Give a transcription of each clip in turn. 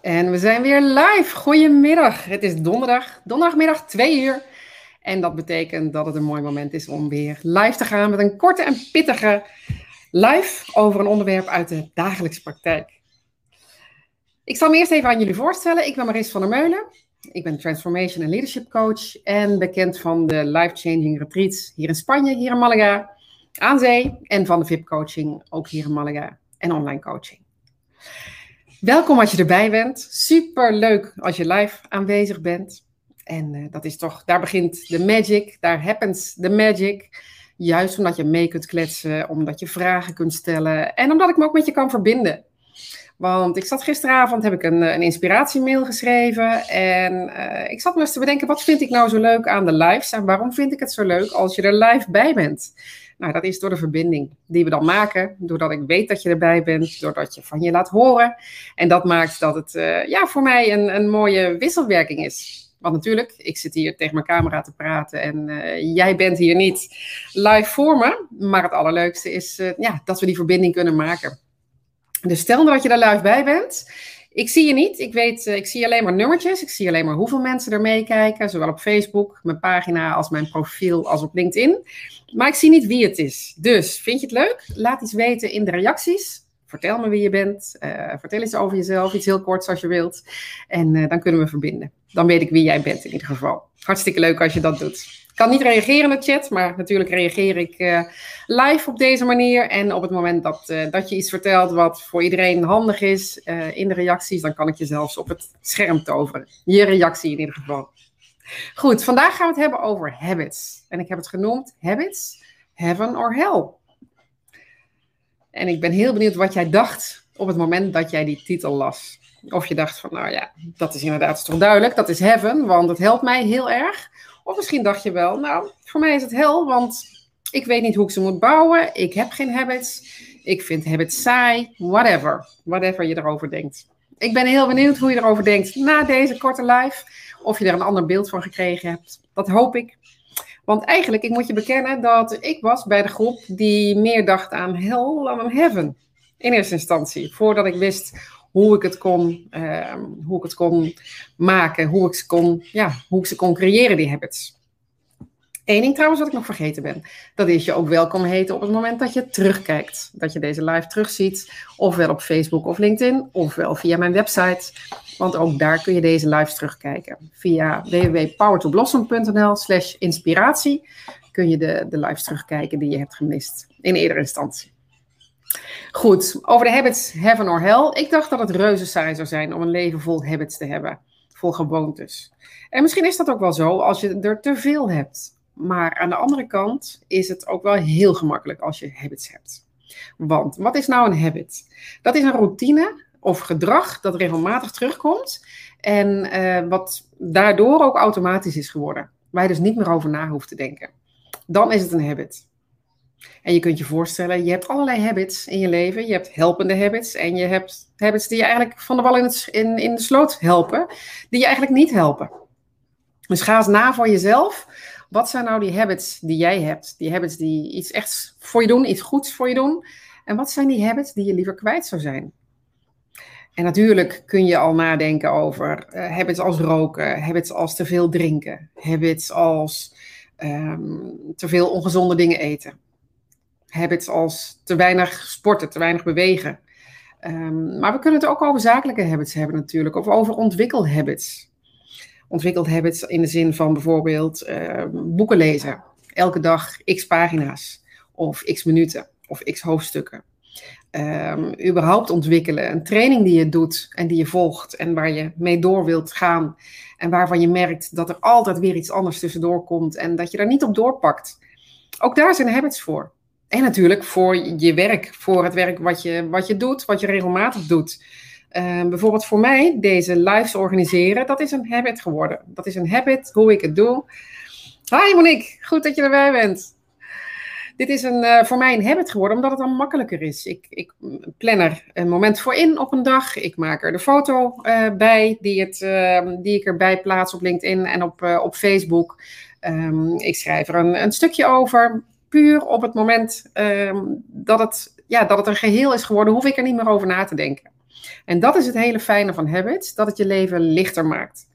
En we zijn weer live. Goedemiddag. Het is donderdag, donderdagmiddag 2 uur. En dat betekent dat het een mooi moment is om weer live te gaan met een korte en pittige live over een onderwerp uit de dagelijkse praktijk. Ik zal me eerst even aan jullie voorstellen. Ik ben Maris van der Meulen. Ik ben Transformation en Leadership Coach en bekend van de Life Changing Retreats hier in Spanje, hier in Malaga, aan zee. En van de VIP Coaching, ook hier in Malaga, en online coaching. Welkom als je erbij bent. Super leuk als je live aanwezig bent. En uh, dat is toch, daar begint de magic, daar happens de magic. Juist omdat je mee kunt kletsen, omdat je vragen kunt stellen en omdat ik me ook met je kan verbinden. Want ik zat gisteravond, heb ik een, een inspiratiemail geschreven en uh, ik zat me eens te bedenken, wat vind ik nou zo leuk aan de lives en waarom vind ik het zo leuk als je er live bij bent? Nou, dat is door de verbinding die we dan maken, doordat ik weet dat je erbij bent, doordat je van je laat horen. En dat maakt dat het uh, ja, voor mij een, een mooie wisselwerking is. Want natuurlijk, ik zit hier tegen mijn camera te praten en jij bent hier niet live voor me. Maar het allerleukste is ja, dat we die verbinding kunnen maken. Dus stel dat je daar live bij bent. Ik zie je niet. Ik weet, ik zie alleen maar nummertjes. Ik zie alleen maar hoeveel mensen er meekijken. Zowel op Facebook, mijn pagina, als mijn profiel, als op LinkedIn. Maar ik zie niet wie het is. Dus vind je het leuk? Laat iets weten in de reacties. Vertel me wie je bent. Uh, vertel iets over jezelf. Iets heel korts als je wilt. En uh, dan kunnen we verbinden. Dan weet ik wie jij bent in ieder geval. Hartstikke leuk als je dat doet. Kan niet reageren in de chat, maar natuurlijk reageer ik uh, live op deze manier. En op het moment dat, dat je iets vertelt wat voor iedereen handig is in de reacties, dan kan ik je zelfs op het scherm toveren. Je reactie in ieder geval. Goed, vandaag gaan we het hebben over habits. En ik heb het genoemd habits, heaven or hell. En ik ben heel benieuwd wat jij dacht op het moment dat jij die titel las. Of je dacht van, nou ja, dat is inderdaad toch duidelijk, dat is heaven, want het helpt mij heel erg. Of misschien dacht je wel, nou, voor mij is het hel, want ik weet niet hoe ik ze moet bouwen. Ik heb geen habits. Ik vind habits saai. Whatever. Whatever je erover denkt. Ik ben heel benieuwd hoe je erover denkt na deze korte live. Of je er een ander beeld van gekregen hebt. Dat hoop ik. Want eigenlijk, ik moet je bekennen dat ik was bij de groep die meer dacht aan hell dan aan heaven. In eerste instantie. Voordat ik wist hoe ik het kon, uh, hoe ik het kon maken. Hoe ik, ze kon, ja, hoe ik ze kon creëren, die habits. Eén ding trouwens wat ik nog vergeten ben. Dat is je ook welkom heten op het moment dat je terugkijkt. Dat je deze live terugziet. Ofwel op Facebook of LinkedIn. Ofwel via mijn website. Want ook daar kun je deze live terugkijken. Via www.powertoblossom.nl slash inspiratie kun je de, de lives terugkijken die je hebt gemist. In eerdere instantie. Goed, over de habits heaven or hell. Ik dacht dat het reuze saai zou zijn om een leven vol habits te hebben. Vol gewoontes. En misschien is dat ook wel zo als je er te veel hebt. Maar aan de andere kant is het ook wel heel gemakkelijk als je habits hebt. Want wat is nou een habit? Dat is een routine of gedrag dat regelmatig terugkomt en uh, wat daardoor ook automatisch is geworden. Waar je dus niet meer over na hoeft te denken. Dan is het een habit. En je kunt je voorstellen, je hebt allerlei habits in je leven. Je hebt helpende habits en je hebt habits die je eigenlijk van de wal in, in, de sloot helpen, die je eigenlijk niet helpen. Dus ga eens na voor jezelf. Wat zijn nou die habits die jij hebt? Die habits die iets echt voor je doen, iets goeds voor je doen. En wat zijn die habits die je liever kwijt zou zijn? En natuurlijk kun je al nadenken over uh, habits als roken, habits als te veel drinken, habits als um, te veel ongezonde dingen eten, habits als te weinig sporten, te weinig bewegen. Um, maar we kunnen het ook over zakelijke habits hebben natuurlijk, of over ontwikkelhabits. Ontwikkelhabits in de zin van bijvoorbeeld uh, boeken lezen, elke dag x pagina's, of x minuten, of x hoofdstukken um, überhaupt ontwikkelen. Een training die je doet en die je volgt en waar je mee door wilt gaan. En waarvan je merkt dat er altijd weer iets anders tussendoor komt en dat je daar niet op doorpakt. Ook daar zijn habits voor. En natuurlijk voor je werk, voor het werk wat je, wat je doet, wat je regelmatig doet. Uh, bijvoorbeeld voor mij, deze lives organiseren, dat is een habit geworden. Dat is een habit, hoe ik het doe. Hi Monique, goed dat je erbij bent dit is een, uh, voor mij een habit geworden, omdat het dan makkelijker is. Ik, ik plan er een moment voor in op een dag. Ik maak er de foto uh, bij die, het, uh, die ik erbij plaats op LinkedIn en op, op Facebook. Um, ik schrijf er een, een, stukje over. Puur op het moment um, dat, het, ja, dat het een geheel is geworden, hoef ik er niet meer over na te denken. En dat is het hele fijne van habits, dat het je leven lichter maakt.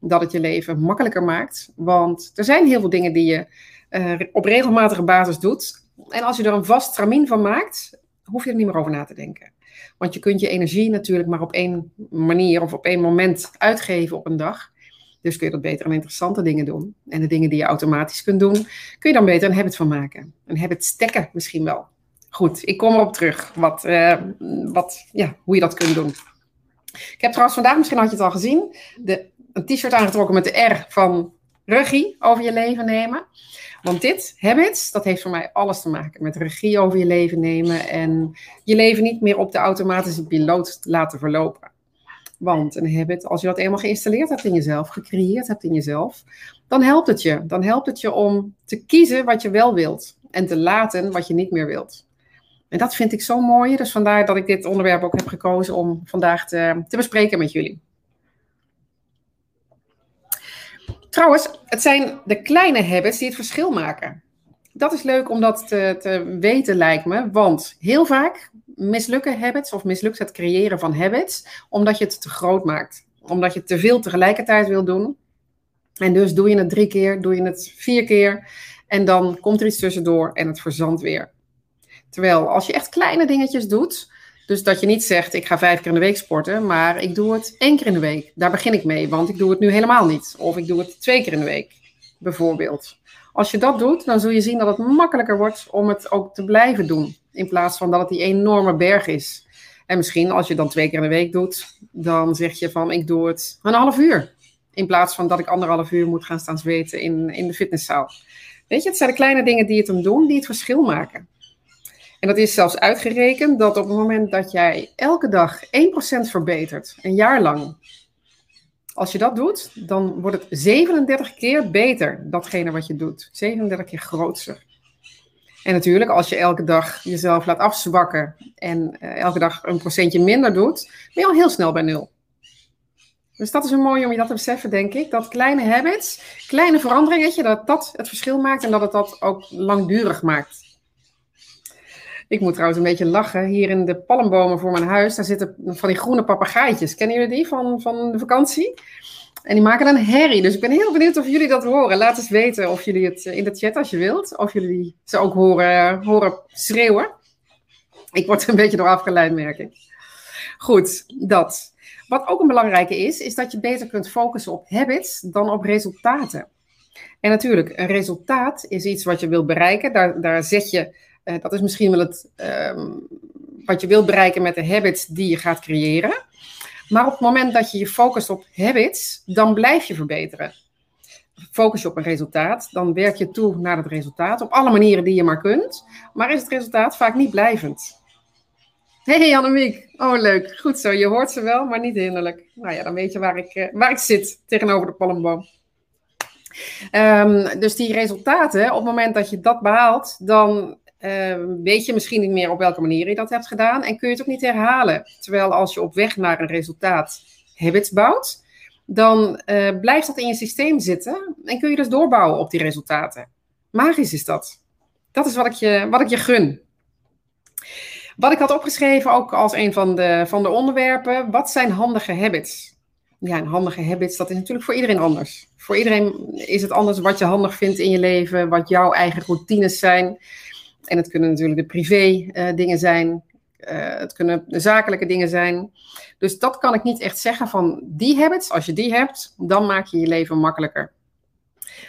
Dat het je leven makkelijker maakt. Want er zijn heel veel dingen die je uh, op regelmatige basis doet. En als je er een vast tramien van maakt, hoef je er niet meer over na te denken. Want je kunt je energie natuurlijk maar op één manier of op één moment uitgeven op een dag. Dus kun je dat beter aan interessante dingen doen. En de dingen die je automatisch kunt doen, kun je dan beter een habit van maken. Een habit stekken misschien wel. Goed, ik kom erop terug wat, uh, wat, ja, hoe je dat kunt doen. Ik heb trouwens vandaag, misschien had je het al gezien, de, een t-shirt aangetrokken met de R van regie over je leven nemen. Want dit, habits, dat heeft voor mij alles te maken met regie over je leven nemen en je leven niet meer op de automatische piloot laten verlopen. Want een habit, als je dat eenmaal geïnstalleerd hebt in jezelf, gecreëerd hebt in jezelf, dan helpt het je. Dan helpt het je om te kiezen wat je wel wilt en te laten wat je niet meer wilt. En dat vind ik zo mooi. Dus vandaar dat ik dit onderwerp ook heb gekozen om vandaag te, te bespreken met jullie. Trouwens, het zijn de kleine habits die het verschil maken. Dat is leuk om dat te, te weten, lijkt me. Want heel vaak mislukken habits of mislukt het creëren van habits omdat je het te groot maakt. Omdat je te veel tegelijkertijd wil doen. En dus doe je het drie keer, doe je het vier keer. En dan komt er iets tussendoor en het verzandt weer. Terwijl als je echt kleine dingetjes doet, dus dat je niet zegt, ik ga vijf keer in de week sporten, maar ik doe het één keer in de week. Daar begin ik mee, want ik doe het nu helemaal niet. Of ik doe het twee keer in de week, bijvoorbeeld. Als je dat doet, dan zul je zien dat het makkelijker wordt om het ook te blijven doen. In plaats van dat het die enorme berg is. En misschien als je dan twee keer in de week doet, dan zeg je van ik doe het een half uur. In plaats van dat ik anderhalf uur moet gaan staan zweten in, in de fitnesszaal. Weet je, het zijn de kleine dingen die het dan doen, die het verschil maken. En dat is zelfs uitgerekend dat op het moment dat jij elke dag 1% verbetert, een jaar lang, als je dat doet, dan wordt het 37 keer beter, datgene wat je doet. 37 keer groter. En natuurlijk, als je elke dag jezelf laat afzwakken en uh, elke dag een procentje minder doet, ben je al heel snel bij nul. Dus dat is een mooi om je dat te beseffen, denk ik. Dat kleine habits, kleine veranderingen, dat dat het verschil maakt en dat het dat ook langdurig maakt. Ik moet trouwens een beetje lachen. Hier in de palmbomen voor mijn huis, daar zitten van die groene papegaaitjes. Kennen jullie die van, van de vakantie? En die maken een herrie. Dus ik ben heel benieuwd of jullie dat horen. Laat eens weten of jullie het in de chat als je wilt. Of jullie ze ook horen, horen schreeuwen. Ik word er een beetje door afgeleid, merk ik. Goed, dat. Wat ook een belangrijke is, is dat je beter kunt focussen op habits dan op resultaten. En natuurlijk, een resultaat is iets wat je wilt bereiken. Daar, daar zet je uh, dat is misschien wel het, um, wat je wilt bereiken met de habits die je gaat creëren. Maar op het moment dat je je focust op habits, dan blijf je verbeteren. Focus je op een resultaat, dan werk je toe naar het resultaat op alle manieren die je maar kunt. Maar is het resultaat vaak niet blijvend. Hey Annemiek, oh leuk, goed zo. Je hoort ze wel, maar niet hinderlijk. Nou ja, dan weet je waar ik, uh, waar ik zit tegenover de palmboom. Um, dus die resultaten, op het moment dat je dat behaalt, dan Ehm, weet je misschien niet meer op welke manier je dat hebt gedaan en kun je het ook niet herhalen. Terwijl als je op weg naar een resultaat habits bouwt, dan uh, blijft dat in je systeem zitten en kun je dus doorbouwen op die resultaten. Magisch is dat. Dat is wat ik je, wat ik je gun. Wat ik had opgeschreven, ook als een van de, van de onderwerpen, wat zijn handige habits? Ja, een handige habits, dat is natuurlijk voor iedereen anders. Voor iedereen is het anders wat je handig vindt in je leven, wat jouw eigen routines zijn. En het kunnen natuurlijk de privé uh, dingen zijn. Uh, het kunnen zakelijke dingen zijn. Dus dat kan ik niet echt zeggen van die habits. Als je die hebt, dan maak je je leven makkelijker.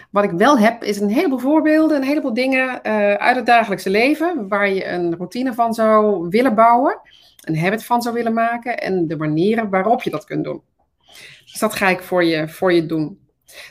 Wat ik wel heb, is een heleboel voorbeelden, een heleboel dingen uh, uit het dagelijkse leven. Waar je een routine van zou willen bouwen. Een habit van zou willen maken. En de manieren waarop je dat kunt doen. Dus dat ga ik voor je, voor je doen.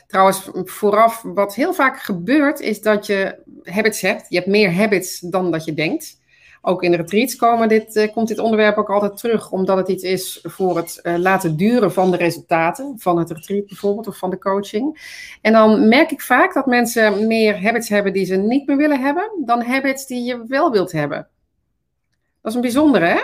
Trouwens, vooraf, wat heel vaak gebeurt, is dat je habits hebt. Je hebt meer habits dan dat je denkt. Ook in de retreats komen dit, uh, komt dit onderwerp ook altijd terug, omdat het iets is voor het uh, laten duren van de resultaten, van het retreat bijvoorbeeld, of van de coaching. En dan merk ik vaak dat mensen meer habits hebben die ze niet meer willen hebben, dan habits die je wel wilt hebben. Dat is een bijzondere, hè?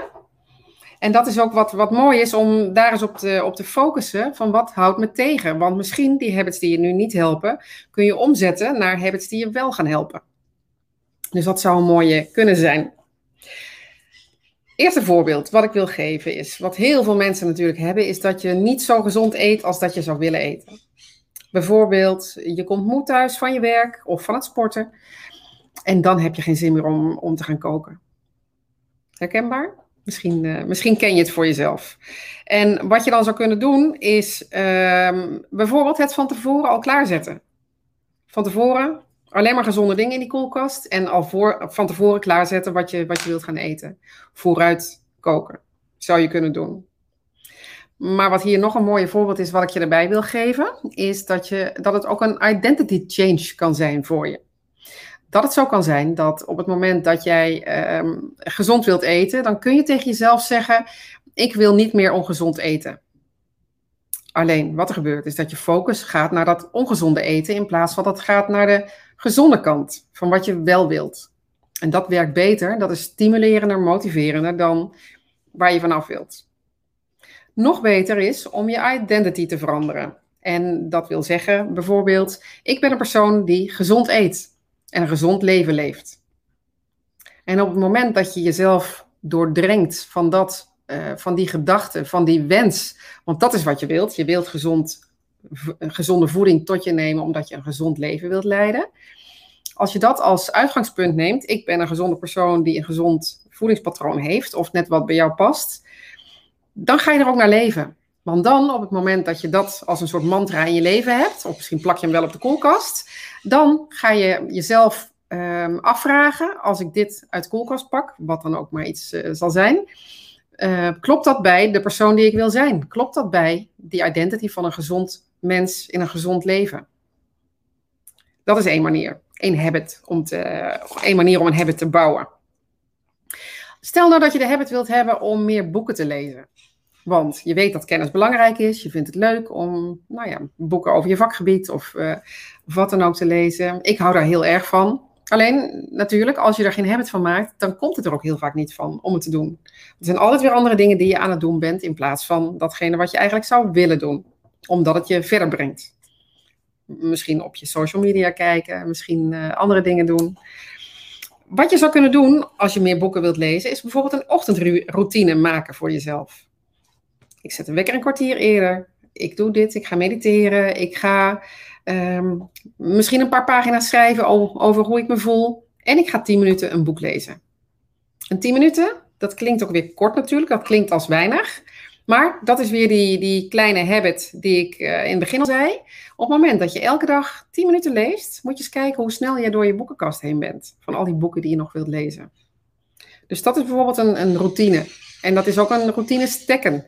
En dat is ook wat, wat mooi is om daar eens op te, op te focussen van wat houdt me tegen. Want misschien die habits die je nu niet helpen, kun je omzetten naar habits die je wel gaan helpen. Dus dat zou een mooie kunnen zijn. Eerste voorbeeld wat ik wil geven is, wat heel veel mensen natuurlijk hebben, is dat je niet zo gezond eet als dat je zou willen eten. Bijvoorbeeld, je komt moe thuis van je werk of van het sporten en dan heb je geen zin meer om, om te gaan koken. Herkenbaar? Misschien, uh, misschien ken je het voor jezelf. En wat je dan zou kunnen doen, is uh, bijvoorbeeld het van tevoren al klaarzetten. Van tevoren alleen maar gezonde dingen in die koelkast. En al voor, van tevoren klaarzetten wat je, wat je wilt gaan eten. Vooruit koken. Zou je kunnen doen. Maar wat hier nog een mooie voorbeeld is, wat ik je erbij wil geven, is dat, je, dat het ook een identity change kan zijn voor je dat het zo kan zijn dat op het moment dat jij ehm, gezond wilt eten, dan kun je tegen jezelf zeggen: Ik wil niet meer ongezond eten. Alleen wat er gebeurt is dat je focus gaat naar dat ongezonde eten in plaats van dat het gaat naar de gezonde kant van wat je wel wilt. En dat werkt beter, dat is stimulerender, motiverender dan waar je vanaf wilt. Nog beter is om je identity te veranderen. En dat wil zeggen bijvoorbeeld: ik ben een persoon die gezond eet en een gezond leven leeft. En op het moment dat je jezelf doordrenkt van, dat, uh, van die gedachte, van die wens, want dat is wat je wilt, je wilt gezond, gezonde voeding tot je nemen omdat je een gezond leven wilt leiden. Als je dat als uitgangspunt neemt, ik ben een gezonde persoon die een gezond voedingspatroon heeft, of net wat bij jou past, dan ga je er ook naar leven. Want dan, op het moment dat je dat als een soort mantra in je leven hebt, of misschien plak je hem wel op de koelkast, dan ga je jezelf um, afvragen, als ik dit uit de koelkast pak, wat dan ook maar iets uh, zal zijn, uh, klopt dat bij de persoon die ik wil zijn? Klopt dat bij die identity van een gezond mens in een gezond leven? Dat is één manier, één habit om te, één manier om een habit te bouwen. Stel nou dat je de habit wilt hebben om meer boeken te lezen. Want je weet dat kennis belangrijk is. Je vindt het leuk om nou ja, boeken over je vakgebied of, of wat dan ook te lezen. Ik hou daar heel erg van. Alleen natuurlijk, als je er geen habit van maakt, dan komt het er ook heel vaak niet van om het te doen. Er zijn altijd weer andere dingen die je aan het doen bent in plaats van datgene wat je eigenlijk zou willen doen, omdat het je verder brengt. Misschien op je social media kijken, misschien uh, andere dingen doen. Wat je zou kunnen doen als je meer boeken wilt lezen, is bijvoorbeeld een ochtendroutine maken voor jezelf. Ik zet een wekker een kwartier eerder. Ik doe dit, ik ga mediteren. Ik ga um, misschien een paar pagina's schrijven over hoe ik me voel. En ik ga tien minuten een boek lezen. En tien minuten, dat klinkt ook weer kort natuurlijk. Dat klinkt als weinig. Maar dat is weer die, die kleine habit die ik uh, in het begin al zei. Op het moment dat je elke dag 10 minuten leest, moet je eens kijken hoe snel je door je boekenkast heen bent. Van al die boeken die je nog wilt lezen. Dus dat is bijvoorbeeld een, een routine. En dat is ook een routine stekken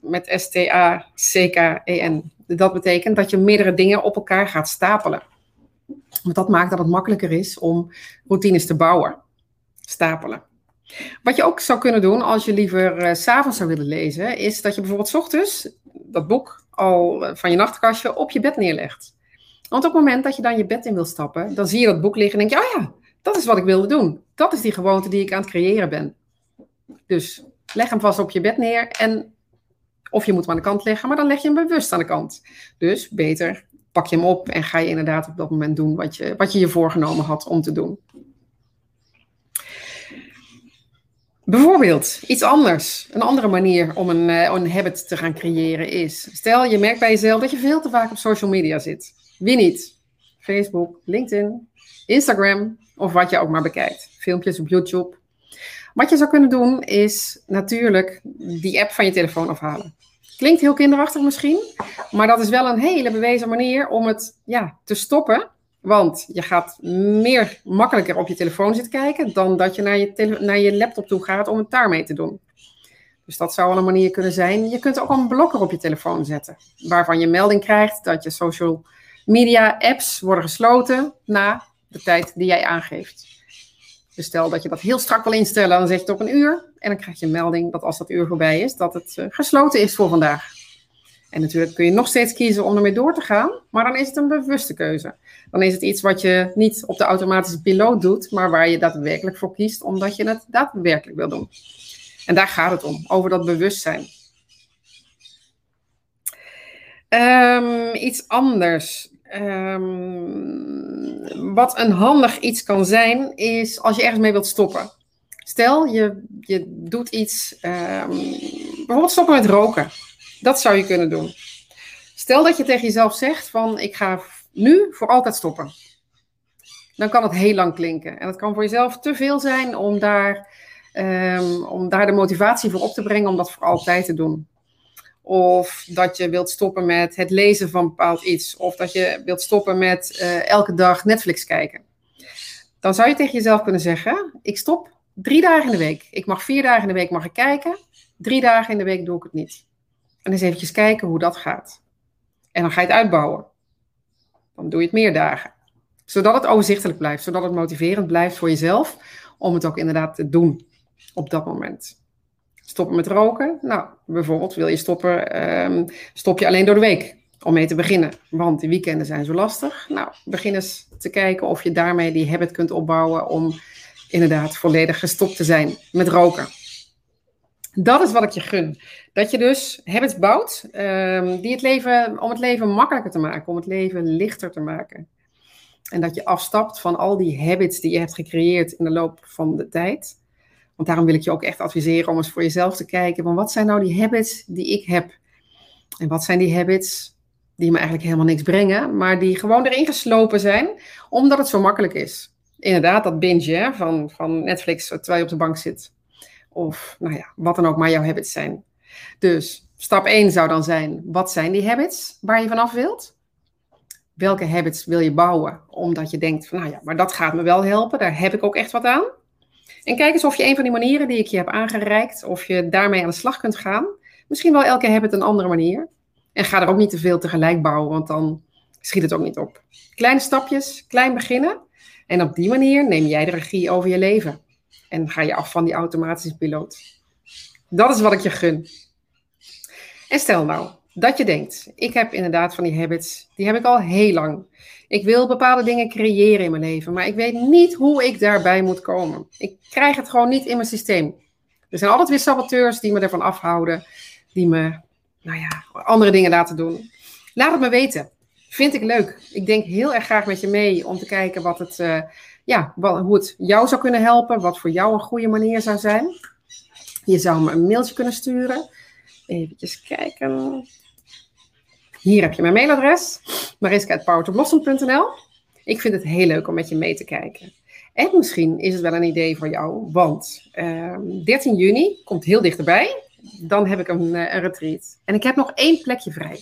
met S-T-A-C-K-E-N. Dat betekent dat je meerdere dingen op elkaar gaat stapelen. Want dat maakt dat het makkelijker is om routines te bouwen. Stapelen. Wat je ook zou kunnen doen als je liever uh, s'avonds zou willen lezen, is dat je bijvoorbeeld s ochtends dat boek al van je nachtkastje op je bed neerlegt. Want op het moment dat je dan je bed in wil stappen, dan zie je dat boek liggen en denk je, oh ja, dat is wat ik wilde doen. Dat is die gewoonte die ik aan het creëren ben. Dus leg hem vast op je bed neer en of je moet hem aan de kant leggen, maar dan leg je hem bewust aan de kant. Dus beter pak je hem op en ga je inderdaad op dat moment doen wat je wat je, je voorgenomen had om te doen. Bijvoorbeeld, iets anders. Een andere manier om een, uh, een habit te gaan creëren is. Stel, je merkt bij jezelf dat je veel te vaak op social media zit. Wie niet? Facebook, LinkedIn, Instagram of wat je ook maar bekijkt. Filmpjes op YouTube. Wat je zou kunnen doen is natuurlijk die app van je telefoon afhalen. Klinkt heel kinderachtig misschien, maar dat is wel een hele bewezen manier om het ja, te stoppen. Want je gaat meer makkelijker op je telefoon zitten kijken dan dat je naar je, naar je laptop toe gaat om het daarmee te doen. Dus dat zou wel een manier kunnen zijn. Je kunt ook een blokker op je telefoon zetten, waarvan je melding krijgt dat je social media apps worden gesloten na de tijd die jij aangeeft. Dus stel dat je dat heel strak wil instellen, dan zet je het op een uur. En dan krijg je een melding dat als dat uur voorbij is, dat het uh, gesloten is voor vandaag. En natuurlijk kun je nog steeds kiezen om ermee door te gaan, maar dan is het een bewuste keuze. Dan is het iets wat je niet op de automatische piloot doet, maar waar je daadwerkelijk voor kiest, omdat je het daadwerkelijk wil doen. En daar gaat het om, over dat bewustzijn. Um, iets anders. Um, wat een handig iets kan zijn, is als je ergens mee wilt stoppen. Stel, je, je doet iets, ehm, bijvoorbeeld stoppen met roken. Dat zou je kunnen doen. Stel dat je tegen jezelf zegt van ik ga nu voor altijd stoppen. Dan kan het heel lang klinken. En het kan voor jezelf te veel zijn om daar, ehm, om daar de motivatie voor op te brengen om dat voor altijd te doen. Of dat je wilt stoppen met het lezen van bepaald iets. Of dat je wilt stoppen met eh, elke dag Netflix kijken. Dan zou je tegen jezelf kunnen zeggen: Ik stop drie dagen in de week. Ik mag vier dagen in de week mag ik kijken. Drie dagen in de week doe ik het niet. En eens eventjes kijken hoe dat gaat. En dan ga je het uitbouwen. Dan doe je het meer dagen. Zodat het overzichtelijk blijft. Zodat het motiverend blijft voor jezelf. Om het ook inderdaad te doen op dat moment. Stoppen met roken. Nou, bijvoorbeeld wil je stoppen, um, stop je alleen door de week om mee te beginnen. Want die weekenden zijn zo lastig. Nou, begin eens te kijken of je daarmee die habit kunt opbouwen om inderdaad volledig gestopt te zijn met roken. Dat is wat ik je gun. Dat je dus habits bouwt um, die het leven, om het leven makkelijker te maken, om het leven lichter te maken. En dat je afstapt van al die habits die je hebt gecreëerd in de loop van de tijd. Daarom wil ik je ook echt adviseren om eens voor jezelf te kijken. Van wat zijn nou die habits die ik heb? En wat zijn die habits die me eigenlijk helemaal niks brengen, maar die gewoon erin geslopen zijn, omdat het zo makkelijk is. Inderdaad, dat binge van, van Netflix terwijl je op de bank zit. Of nou ja, wat dan ook maar jouw habits zijn. Dus stap 1 zou dan zijn, wat zijn die habits waar je vanaf wilt? Welke habits wil je bouwen? Omdat je denkt van, nou ja, maar dat gaat me wel helpen, daar heb ik ook echt wat aan. En kijk eens of je een van die manieren die ik je heb aangereikt, of je daarmee aan de slag kunt gaan. Misschien wel elke habit een andere manier. En ga er ook niet te veel tegelijk bouwen, want dan schiet het ook niet op. Kleine stapjes, klein beginnen. En op die manier neem jij de regie over je leven. En ga je af van die automatische piloot. Dat is wat ik je gun. En stel nou dat je denkt, ik heb inderdaad van die habits, die heb ik al heel lang. Ik wil bepaalde dingen creëren in mijn leven, maar ik weet niet hoe ik daarbij moet komen. Ik krijg het gewoon niet in mijn systeem. Er zijn altijd weer saboteurs die me ervan afhouden, die me nou ja, andere dingen laten doen. Laat het me weten. Vind ik leuk. Ik denk heel erg graag met je mee om te kijken wat het, uh, ja, wat, hoe het jou zou kunnen helpen. Wat voor jou een goede manier zou zijn. Je zou me een mailtje kunnen sturen. Even kijken. Hier heb je mijn mailadres. mariska.powertoblossom.nl Ik vind het heel leuk om met je mee te kijken. En misschien is het wel een idee voor jou, want uh, ehm, 13 juni komt heel dichterbij dan heb ik een, eh, een retreat. En ik heb nog één plekje vrij.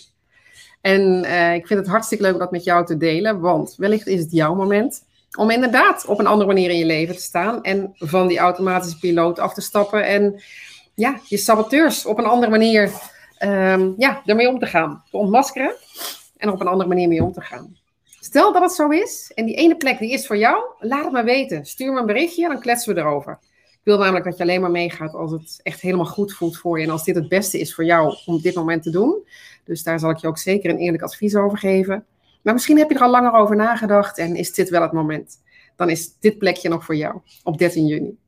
En uh, ik vind het hartstikke leuk om dat met jou te delen, want wellicht is het jouw moment om inderdaad op een andere manier in je leven te staan en van die automatische piloot af te stappen en ja, je saboteurs op een andere manier um, ja, ermee om te gaan. Te ontmaskeren en op een andere manier mee om te gaan. Stel dat het zo is en die ene plek die is voor jou, laat het me weten. Stuur me een berichtje, dan kletsen we erover. Ik wil namelijk dat je alleen maar meegaat als het echt helemaal goed voelt voor je. En als dit het beste is voor jou om dit moment te doen. Dus daar zal ik je ook zeker een eerlijk advies over geven. Maar misschien heb je er al langer over nagedacht en is dit wel het moment. Dan is dit plekje nog voor jou op 13 juni.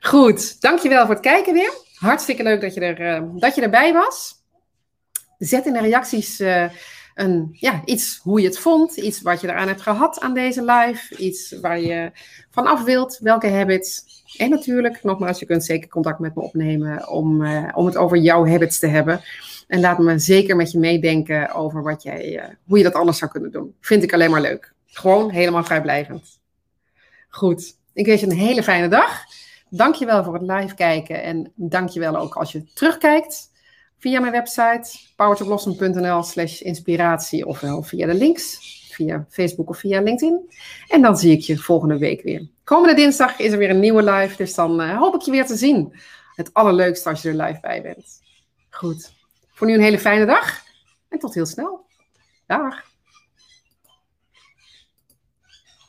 Goed, dankjewel voor het kijken weer. Hartstikke leuk dat je, er, uh, dat je erbij was. Zet in de reacties uh, een, ja, iets hoe je het vond. Iets wat je eraan hebt gehad aan deze live. Iets waar je vanaf wilt. Welke habits. En natuurlijk, nogmaals, je kunt zeker contact met me opnemen om, uh, om het over jouw habits te hebben. En laat me zeker met je meedenken over wat jij, uh, hoe je dat anders zou kunnen doen. Vind ik alleen maar leuk. Gewoon helemaal vrijblijvend. Goed, ik wens je een hele fijne dag. Dankjewel voor het live kijken en dankjewel ook als je terugkijkt via mijn website powertoblossom.nl slash inspiratie ofwel via de links via Facebook of via LinkedIn. En dan zie ik je volgende week weer. Komende dinsdag is er weer een nieuwe live, dus dan uh, hoop ik je weer te zien. Het allerleukste als je er live bij bent. Goed. Voor nu een hele fijne dag en tot heel snel. Dag.